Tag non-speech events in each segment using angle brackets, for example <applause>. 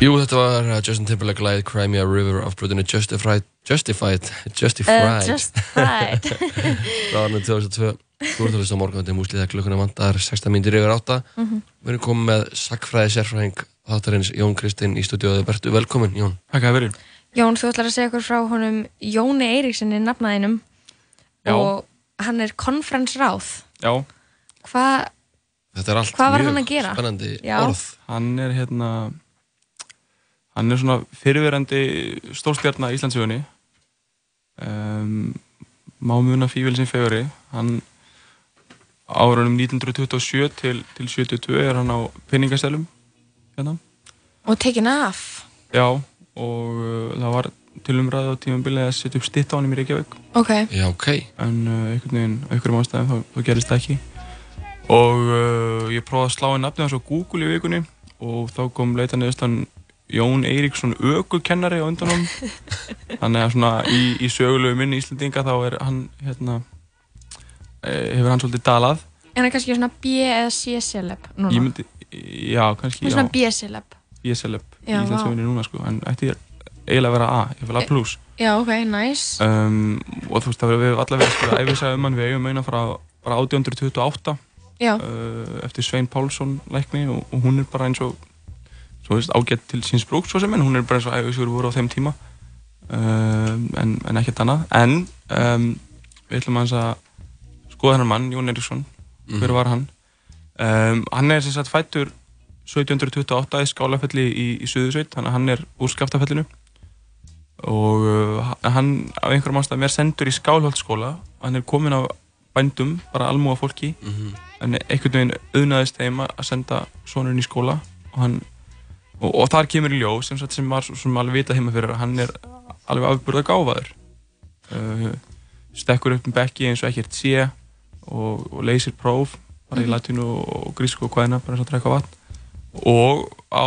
Jú, þetta var Justin Timberlake læð Cry Me a River af bröðinu Justified Justified Justified. Uh, Justified frá árið 2002 Þú ert að hlusta á morgun, þetta er múslið að klukkuna vandar 16 mínútur yfir 8 Mhm. Við erum komið með sakfræði sérfræðing þáttarins Jón Kristinn í stúdíóðu Bertu, velkomin Jón. Takk að verið Jón, þú ætlar að segja okkur frá honum Jóni Eiríkssoni nafnaðinum. Já. og hann er konferensráð. Já, Hvað Þetta er allt Hvað var hann að gera? spennandi Já. orð. Hann er hérna hann er svona fyrirverandi stórstjarnar í Íslandsögunni um, Mámuna Fívilsinn Feguri hann árunum 1927 til, til 72 er hann á penningastelum hérna. Og tekin af? Já, og uh, það var til umræðu á tímabilið að setja upp stitt á hann í Reykjavík. Ok, Já, ok. En uh, einhvern veginn, einhverjum ástæðum þá, þá gerist það ekki og uh, ég prófaði að slá inn nafnið hans á Google í vikunni og þá kom leita neðustan Jón Eiríksson ökukennari á undan hann <laughs> þannig að svona í, í sögulegu minni Íslandinga þá er hann hérna eh, hefur hann svolítið dalað. En hann er kannski svona B eða C-celeb núna? Ég myndi, já kannski svona B-celeb ég seleb í Já, Íslandsögunni núna sko. En ætti ég eiginlega að vera A, ég vil A plus. Já, ok, nice. Um, og þú veist það hefum allavega sko æfisaði um hann. Við eigum eina frá bara 1828 Já, uh, eftir Svein Pálsson lækni og, og hún er bara eins og ágætt til síns brúk svo sem en hún er bara eins og æfisugur voru á þeim tíma. Um, en, en ekkert annað. En um, við ætlum aðeins að skoða hennar mann, Jón Eriksson hver var hann? Um, hann er sem sagt fættur 1728 í Skálafelli í, í Suðursveit þannig að hann er úr Skaftafellinu. Og uh, hann af einhverjum ástæðum er sendur í Skálholtsskóla. Hann er komin af bændum bara almúa fólki Mhm. en einhvern veginn auðnaðist þeim að senda sonurinn í skóla og, hann, og, og þar kemur í ljó sem, sagt, sem var svo- sem alveg vitað heima fyrir að hann er alveg afburða gáfaður uh, stekkur upp um bekki eins og ekkert sé og, og leysir próf bara í Mhm. latínu og grísku og hvaðina bara eins og að drekka vatn og á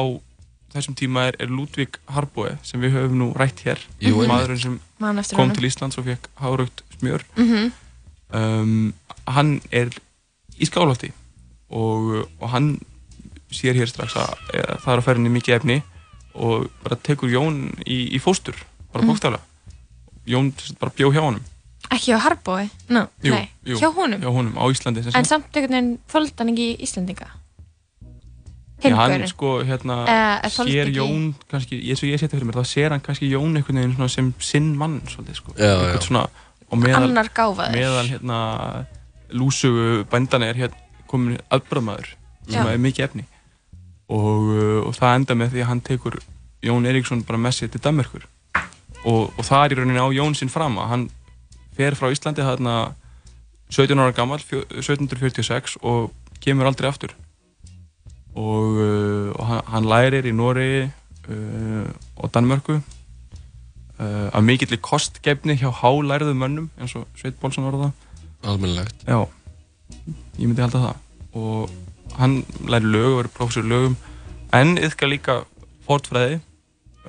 þessum tíma er, er Ludvík Harbói sem við höfum nú rætt hér Jú, maðurinn sem kom til Íslands og fekk háraugt smjör Mhm. Um, hann er í skálhaldi og, og hann sér hér strax að e, það er að ferðinni mikið efni og bara tekur Jón í, í fóstur bara Mhm. bókstaflega. Jón bara bjó hjá honum. Ekki á Harbói? No, Jú, nei, jú, hjá honum? hjá honum á Íslandi En samt einhvern veginn þóldi hann ekki í Íslendinga Já, hann sko hérna Eh, er þoldi sér ekki- Jón kannski, eins og ég setja fyrir mér þá sér hann kannski Jón einhvern veginn sem sinn mann svolítið sko. Já, Einhvern já. svona, meðal, Annar gáfaður. meðal hérna lúsugu bændana er hérna komin aðbröðmaður sem Já. er mikið efni. Og, uh, og það enda með því að hann tekur Jón Eriksson bara með sér til Danmerkur. Og, og það er í rauninni á Jón sinn fram að hann fer frá Íslandi þarna 17 ára gammal 1746 og kemur aldrei aftur. Og, uh, og hann, hann lærir í Noregi uh, og Danmörku uh, af mikilli kostgefni hjá hálærðu mönnum eins og Sveit Bólsson var það. Almennilegt. Já, ég myndi halda það. Og hann læri lög og verið prófessor í lögum. En yfka líka fortfræði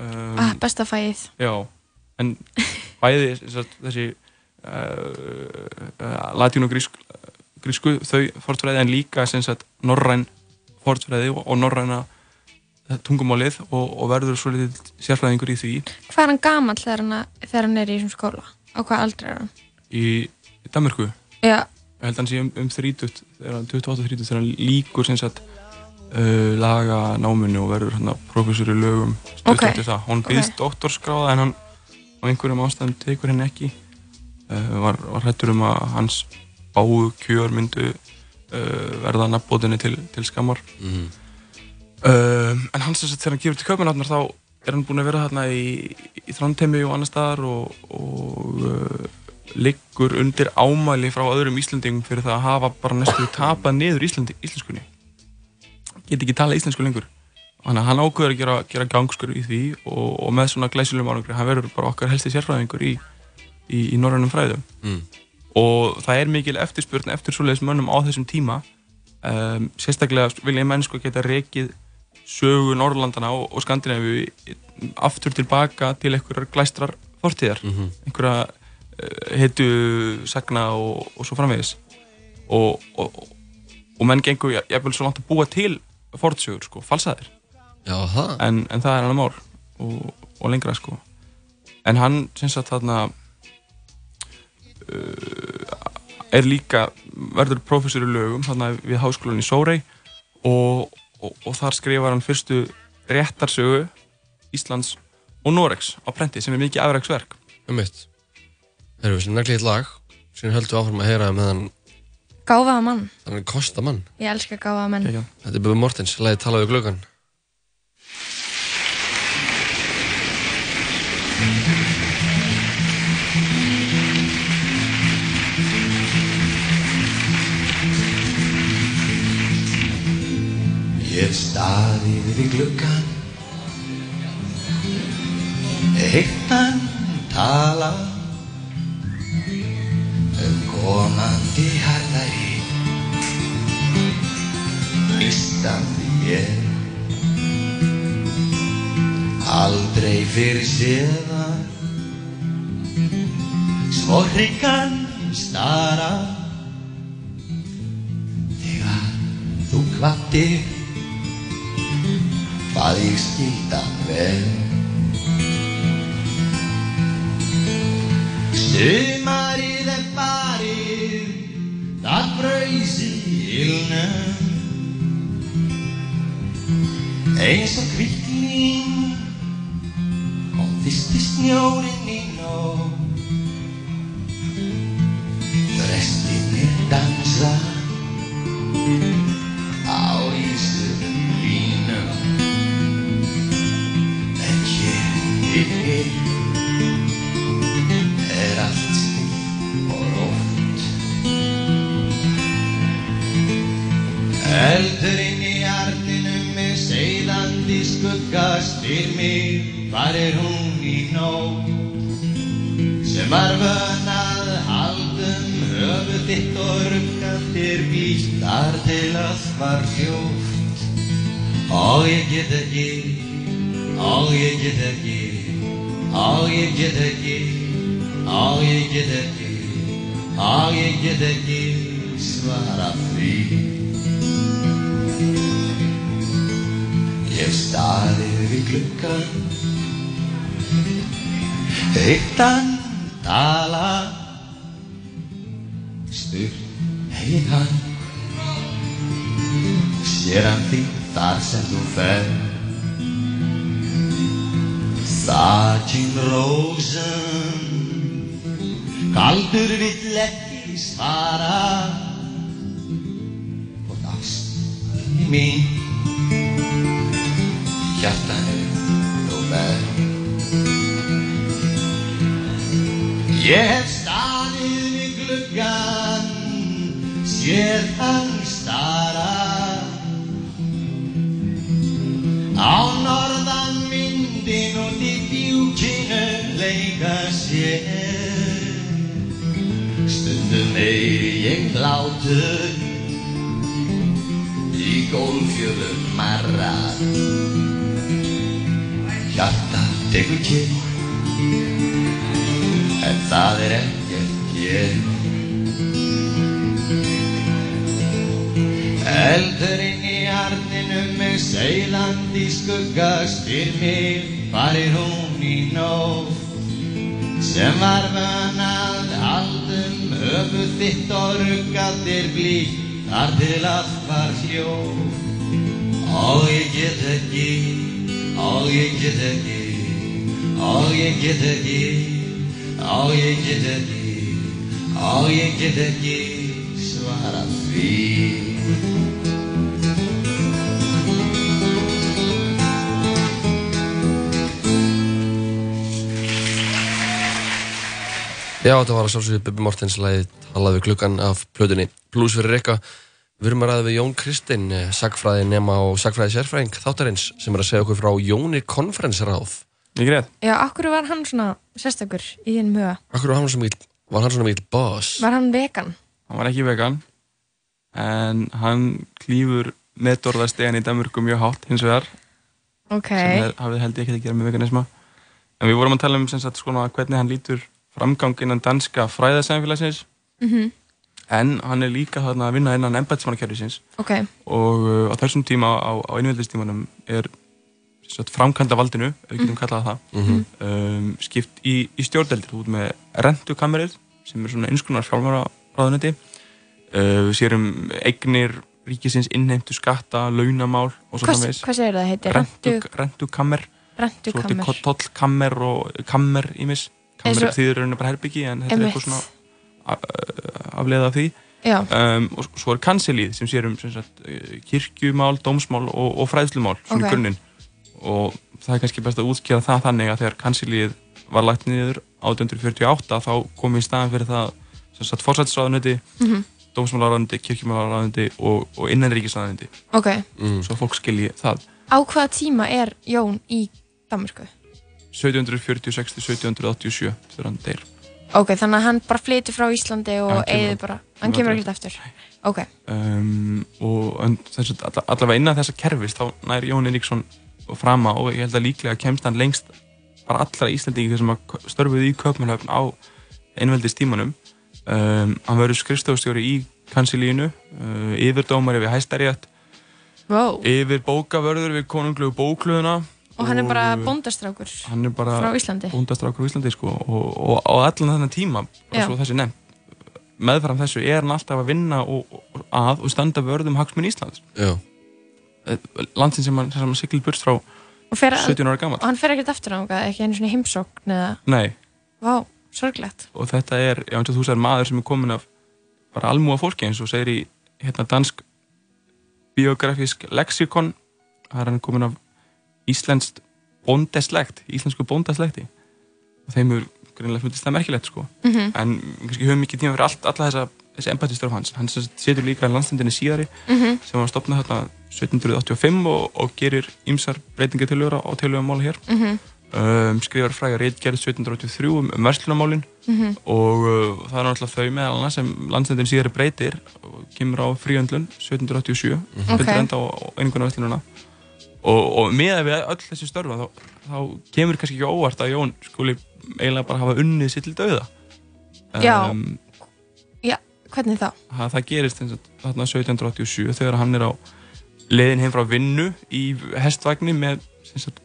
um, ah, Besta fæið Já, en bæði sem sagt, þessi uh, uh, latín og grísk, grísku þau fortfræði en líka sem sagt norræn fortfræði og, og norræna eh, tungumálið og, og verður svo litið sérfræðingur í því Hvað er hann gamall þegar hann, þegar hann er í þessum skóla? Á hvað aldrei er hann? í, Danmörku Já, ég held að hann sé um, um 30 þegar hann 28-30 þegar hann líkur sem sagt uh, laga náminu og verður hann professor í lögum stutt Ok, eftir það, hann ok. býðst doktorskráða en hann á einhverjum ástæðum tekur henni ekki uh, var, var hættur um að hans báu kjör myndu uh, verða nafnbóðinni til, til skammar Mhm. Uh, en hann sem sagt þegar hann gefur til köpunarnar þá er hann búinn að vera þarna í, í Þrándheimi og annar staðar og, og uh, liggur undir ámæli frá öðrum Íslandingum fyrir það að hafa bara næstu tapað niður Íslandi, íslenskunni. Get ekki tala íslensku lengur. Þannig að hann ákveður að gera, gera gangskur í því og, og með svona glæsilegum ánugri hann verður bara okkar helsti sérfræðingur í, í, í norrænum fræðum. Mm. og það er mikil eftirspurn eftir svoleiðis mönnum á þessum tíma. Um, sérstaklega vilja menn sko geta rekið sögu Norrlandana og, og Skandinavíu aftur tilbaka til einhverjar glæstrar fortíðar. Mhm. einhverja uh, heitu sagna og, og svo framvegis. Og, og, og menn gengur jafnvel svo langt að búa til fortsögur sko, falsaðir. En, en það er hann að mál og, og lengra sko. En hann syns að þarna uh, er líka verður professor í lögum þarna við háskólan í Sórei og, og, og þar skrifar hann fyrstu réttarsögu Íslands og Noregs á prenti sem er mikið afræksverk um mitt Erum við sem neglið lag sem við áfram að heyra með hann Gáfaða mann. þannig kosta mann Ég elska gáfaða menn. Kekja. Þetta er Bubi Mortens, lagið talaðu við glöggan Ég staði við gluggan Eittan tala. Um komandi harðari. Ístandi ég. Aldrei fyrir séðan Svo hryggan stara. Þegar þú kvattir hvað ég skildan vel Sumarið er farið það braus í ilnum eins og kvittling kom snjórinn í nóg mig hvar er hún í nótt sem var vön að haldum höfuð þitt og ruggandir bílt þar til allt var hljótt og ég get ekki og ég get ekki og ég get ekki og ég get ekki og ég get ekki svara því. Ég staði við gluggan Eittan tala. Spurt hegin hann. Sér hann þig þar sem þú fer Þakin rósum. Kaldur vill ekki svara. Hvort ást mín. Hjartanu Ég hef staðið við gluggan, séð hann stara. Á norðan myndin út í djúkinu leika sér. Stundum heyri ég hlátur í gólfjörðum marra. Hjarta tekur kynn það er ekkert hér. Eldurinn í harninum með seilandi skugga spyr mig hvar er hún í nótt sem var vön að haldum höfuð þitt og ruggatir blík þar til allt var hljótt og ég get ekki og ég get ekki og ég get ekki og ég get ekki og ég get ekki svara því Já, þetta var að sjálfsögðu Bubi Mortens lagið talaðu við gluggan af plötunni Blues fyrir Rikka. Við erum að ræða við Jón Kristinn, eh, sagfræði nema og sagfræði sérfræðing þáttarins sem er að segja okkur frá Jóni konferensráð Ekki rétt? Já, okkur var hann svona sérstakur í þinn huga? Akkur var hann svona mikil, var hann svona mikil boss? Var hann vegan? Hann var ekki vegan en hann klýfur meðdorðastegan í Danmörku mjög hátt hins vegar Ok. sem er, hafið held ég ekki að gera með veganisma en við vorum að tala um sem sagt, skona, hvernig hann lítur framgang innan danska fræðasæðanfélagsins Mhm. en hann er líka þarna að vinna innan embætismannakerfisins ok, og uh, á þessum tíma á, á einveldistímanum er framkvæmda valdinu, ef við getum kallað það um, skipt í, í stjórndeldir út með rentukamerið sem er svona einskonar fjálfara ráðunetti uh, við sérum eignir ríkisins innheimtu skatta, launamál og svo hvað, framvegis. hvað segir það heitir? rentu, Rentu, rentukammer. Svo þetta rentukammer. er tollkammer og kammer ímis kammer Eins og- þýður rauninni bara herbyggi en þetta er eitthvað svona a- afleiða af því. Um, og svo er kanselíð sem sér um sem sagt, eh, kirkjumál, dómsmál og, og fræðslumál svona Ok. okay. grunninn og það er kannski best að útskjara það þannig að þegar kanselíð var lagt niður 1848 þá kom í staðan fyrir það sem sagt fórsættisráðunetti Mhm. dómsmálaráðunetti, kirkjumálaráðunetti og, og innanríkisráðunetti ok. Svo fólk skilji það. Á hvaða tíma er Jón í Danmarku? 1746 til 1787 þegar hann deyr. Ok, þannig að hann bara flytur frá Íslandi og eigður bara, hann kemur ekkert aftur. Ok, um, og en allavega innan þessa kerfis þá nær Jón Eiríksson fram á og ég held að líklega kemst hann lengst bara allra Íslandingi sem að störfuði í Kaupmannhöfn á einveldistímanum. Um, hann verður skrifstofustjóri í kansilínu uh, yfirdómari við hæstarétt. Wow yfir bókavörður við konunglugu bóklöðuna og hann er bara bóndastrákur hann er bara frá Íslandi. bóndastrákur á Íslandi sko, og, og, og allan þennan tíma þessi nefn meðfram þessu er hann alltaf að vinna og, og, að og standa vörðum hagsmun Íslands. Já, landsin sem hann, hann siglir burt frá og, fer að, 17 ára gammal og hann fer ekkert aftur á ekki einu svona heimsókn eða, Nei, vá, sorglegt. Og þetta er, já þú sagðir maður sem er komin af bara almúa fólki eins og segir í hérna dansk biografísk lexikon það er hann komin af íslenskt bóndeslegt, íslensku bóndeslekti og þeim hefur greinlega fundist það merkilegt sko. Mhm. en kannski höfum ekki tíma fyrir allt, alla þessa þessi embættistörf hans, hann setur líka landstendinni síðari Mhm. sem var stopnað þarna 1785 og, og gerir ymsar breytingar til öra á tilöfumála hér Mhm. um, skrifar fræga reitgerð 1783 um, um verslunamálin Mhm. og uh, það er náttúrulega þau meðal annars sem landsendin síðari breytir og kemur á fríöndlun 1787 mm Ok. enda á, á einhverjum verslununa og, og með við öll þessi störfa þá, þá kemur kannski ekki óvart að Jón skuli eiginlega bara hafa unnið sér til dauða Já. já, hvernig þá? það, það gerist þarna 1787 þegar hann er á leiðin heim frá vinnu í hestvagni með sagt,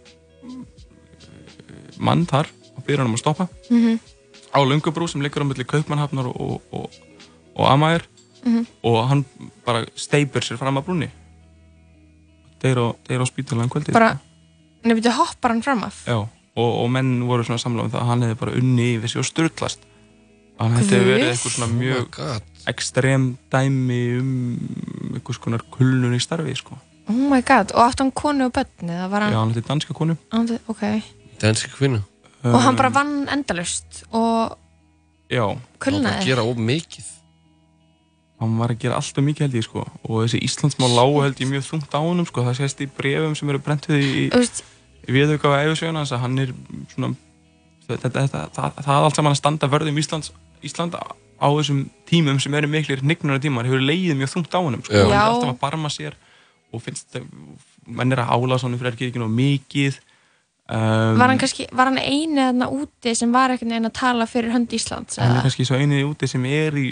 mann þar og byrjar hann um að stoppa. Mhm. á Lungabrú sem liggur á milli Kaupmannhafnar og, og, og, og Amæður Mhm. og hann bara steipur sér fram að brúnni. Deyr á, á spítalega kvöldi bara, nefnir hoppar hann fram af? Já, og, og menn voru svona samlega um það að hann hefði bara unni yfir sig og styrlast hann hefði Guð. verið eitthvað svona oh mjög god ekstrem dæmi um einhvers konar kulnun í starfi sko. oh my god, og átti hann konu og börn eða var Já, hann, hann hefði danska konu. Hann ok. Danski kvinnu? Og hann bara vann endalust og Já, Það var bara að kulnaði gera of mikið. Hann var að gera alltaf mikið held ég sko. og þessi Íslandsmál lágu held ég mjög þungt á honum sko. það sést í brefum sem eru brentuð í, Þú veist, í viðauka á æfisöguna hans að hann er svona þetta, þetta, það, það allt saman að standa vörðum Íslands, Ísland á þessum tímum sem eru miklir hnignunar tímar hefur leiðið mjög þungt á honum sko. Hann er alltaf að barma sér og finnst að menn er að ála svona fyrir ekki og mikið. Um, var hann kannski, var hann eini þarna úti sem var einhvern veginn að tala fyrir hönd Íslands hann er eða? kannski svo einið úti sem er í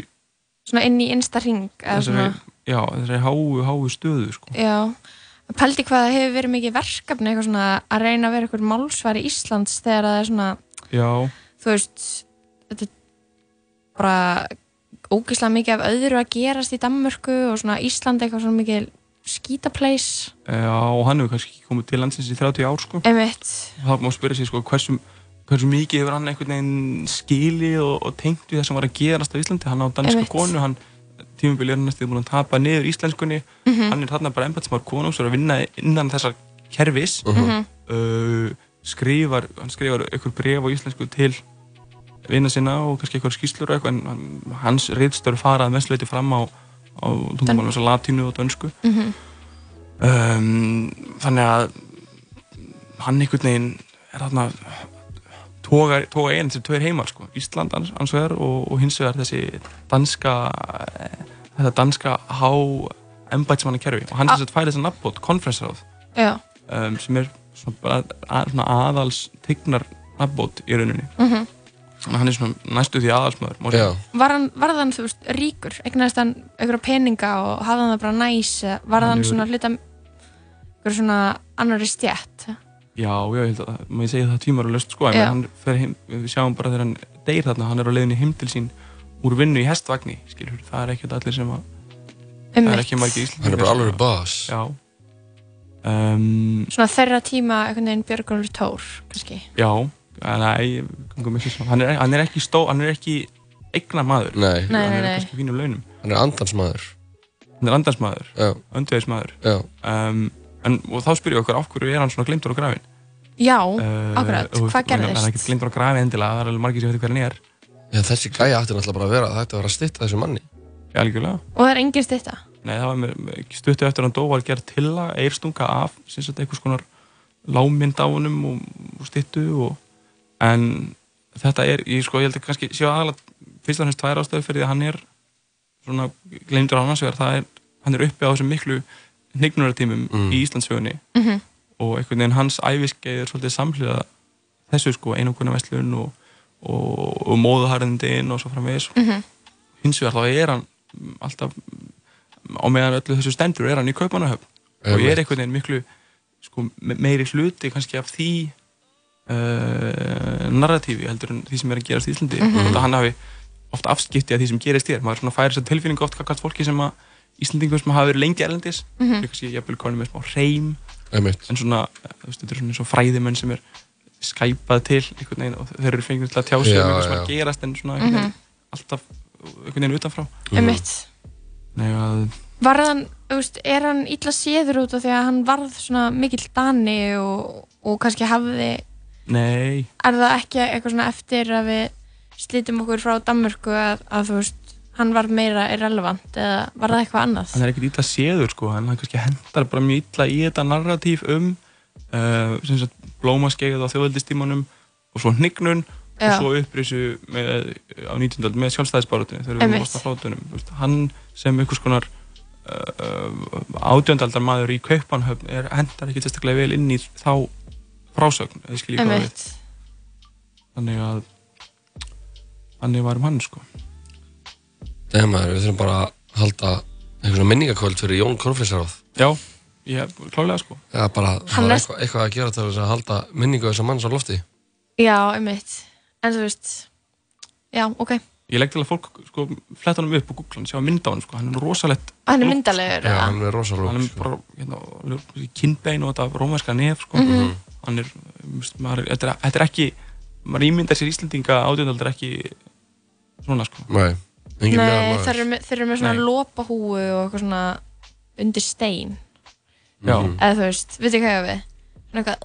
svona inn í innsta ring eða þessari, svona, já, þessari háu, háu stöðu sko. já. Pældi hvað það hefur verið mikið verkefni eitthvað svona að reyna að vera eitthvað málsvari Íslands þegar það er svona, já, þú veist þetta er bara ógeðslega mikið af öðru að gerast í Danmörku og svona Ísland eitthvað svona mikið skítapleis já, og hann hefur kannski komið til landsins í 30 ár sko. emitt, þá má spyrja sig sko, hversu, hversu mikið hefur hann einhvern veginn skilið og, og tengt við það sem var að gerast á Íslandi hann á danska Einmitt. konu, hann tímubili er hann næstu búin að tapa niður íslenskunni Mhm. hann er þarna bara embætsmár konungs og er að vinna innan þessar kerfis Mhm. uh, skrifar hann skrifar einhver bref á íslensku til vina sinna og kannski einhver skýslur og eitthvað en hans reyðstöru farað mestleiti fram á, á tungumálum eins og latínu og dönsku Mhm. um, þannig að hann einhvern veginn er þarna toga, toga einn til tveir heimar sko. Ísland ans, ans vegar og, og hins vegar þessi danska þetta danska há embætismanna kerfi og hann Ah. sem sagt færi þess að nafnbót, konferensráð já um, sem er svona, að, svona aðals tignar nafnbót í rauninni Mhm. Hann er svona næstu því segja. Var hann, var hann, þú veist, ríkur? Egnaðist hann einhverja peninga og hafði hann það bara næs? Var Hann hann svona hluta einhverju svona annari stjætt? já, já, ég held að maður segja það löst sko, en Já. hann fer heim, við sjáum bara þegar hann deyr þarna, hann er á leiðinni heim til sín úr vinnu í hestvagni, skilur, það er ekkert allir sem að, það er ekki margir íslendingar hann er bara alveg já um, Svona þeirra tíma einhvern veginn Björgólfur Tór, kannski. já, nei, með þessu hann er, hann er ekki stó, hann er ekki eignar maður, Nei, Nei, hann nei, er nei. kannski fínum launum. Hann er andansmaður hann er andansmaður, Já, öndvegismadur já, um, en, og þá spyr ég okkur af hverju er hann svona glimtur á grafin? Já, uh, akkurat. og- Hvað hann er gerðist? ekkert glimtur á grafin endilega, það er alveg margir sem veit hver hann er. Já þessi gæja ætti náttúrulega bara að vera það ætti að vera að stytta þessu manni. Já, algjörlega. Og það er engin stytta. Nei, það var stuttu eftir hann dó var gerð til að eirstunga af lámynd á honum og, og styttu og, en þetta er, ég sko, ég held að kannski sjá aðalega fyrst og hans tvær ástöðu fyrir því að hann er svona gleymdur annars vegar, það er, hann er uppi á þessum miklu hnignunartímum Mm. í Íslandsögunni Mhm. og einhvern veginn hans æfiskeið er svolítið samhliða þessu sko, einangunarveslun og, og, og móðuharðindin og svo framvegis Mhm. hins vegar þá er hann alltaf á meðan öllu þessu stendur er hann í Kaupmannahöfn og ég er einhvern veginn miklu sko, me- meiri hluti kannski af því uh, narratífi heldur en því sem er að gerast í Íslandi mm -hmm. hann hafi oft afskipti af því sem gerist hér maður svona færi þess að tilfinningu oft kakast fólki sem að Íslandingum sem hafa verið lengi erlendis mm Mhm. -hmm. kannski jafnvel konum með smá Einmitt. en svona, eh, þú veist, þetta er svona eins og fræðimenn sem er skæpað til einhvern veginn og þeir eru fengnir til að tjá sig um eitthvað sem að gerast en svona einhvern veginn alltaf einhvern veginn utanfrá. Nei, að, Var hann, þú veist, er hann illa séður út af því að hann varð svona mikill dani og, og kannski hafði, nei, er það ekki eitthvað svona eftir að við slítum okkur frá Danmörku að, að þú veist, hann var meira irrelevant eða var það eitthvað annað? hann er ekkert illa séður sko, hann kannski hendar bara mjög illa í þetta narratív um uh, sem sagt blómaskeið á þjóðveldistímanum og svo hnignun Já. og svo upprisu með, á 19. öld með sjálfstæðisbáratinu þegar við erum á veist, hann sem einhvers konar uh, átjöndaldar maður í Kaupanhöfn er, hendar ekki sérstaklega vel inn í þá frásögn þannig að þannig varum hann sko Nei maður, við þurfum bara að halda einhvern svona minningakvöld fyrir Jón Konflinsráð já, ég klálega sko Já, bara, það Hann er er- eitthvað, eitthvað að gera til að halda minningu þessar manns á lofti Já, einmitt. En þú veist, já, ok. ég legg til að fólk sko fletta hann upp og googla hann, sjá mynd á hann sko, hann er rosalegt Hann er myndalegur, Já, eða? hann er rosa hann er sko. bara hérna, kinnbein og þetta rómæska nef sko. Mhm. Hann er, mist, maður, þetta, er þetta er ekki maður ímyndar sér Íslandinga átjöndaldar ekki svona sko Nei, Nei, þeir eru með, þeir eru með svona Nei. lopahúu og eitthvað svona undir stein. já, Mhm. Eða þú veist, veit ég hvað ég við? Svona eitthvað,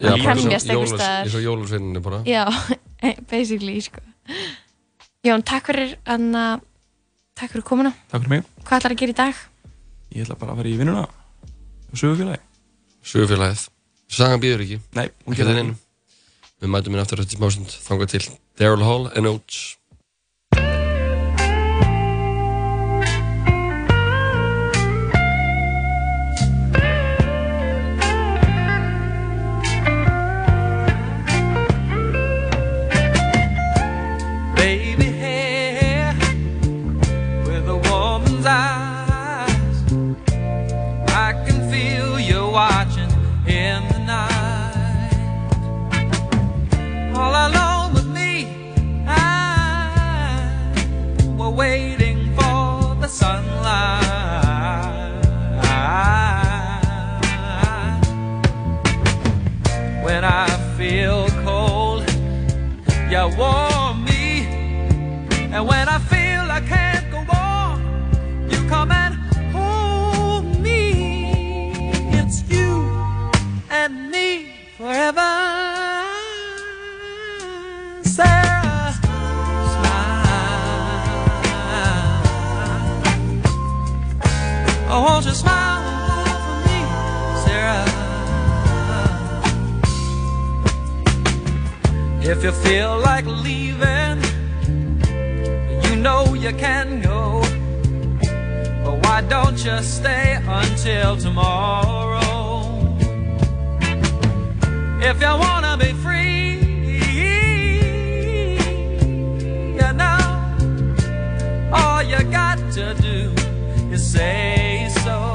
bara kremjast eins og einhvers jólas- staðar. eins og jólusveininni bara Já, <laughs> basically, sko. Jón, takk fyrir, anna, takk fyrir komuna. takk fyrir mig Hvað ætlar að gera í dag? ég ætla bara að fara í vinnuna og sögufélagi Sugufélagið Sagan býður ekki, nei, hún ekki gerði þinn inn Við mætum inn aftur eftir smásund Þangað til. Daryl Hall and Oates. Baby hair with a woman's eyes. Oh, won't you smile for me, Sarah? If you feel like leaving, you know you can go. But why don't you stay until tomorrow? If you wanna be free, you know all you got to do is say so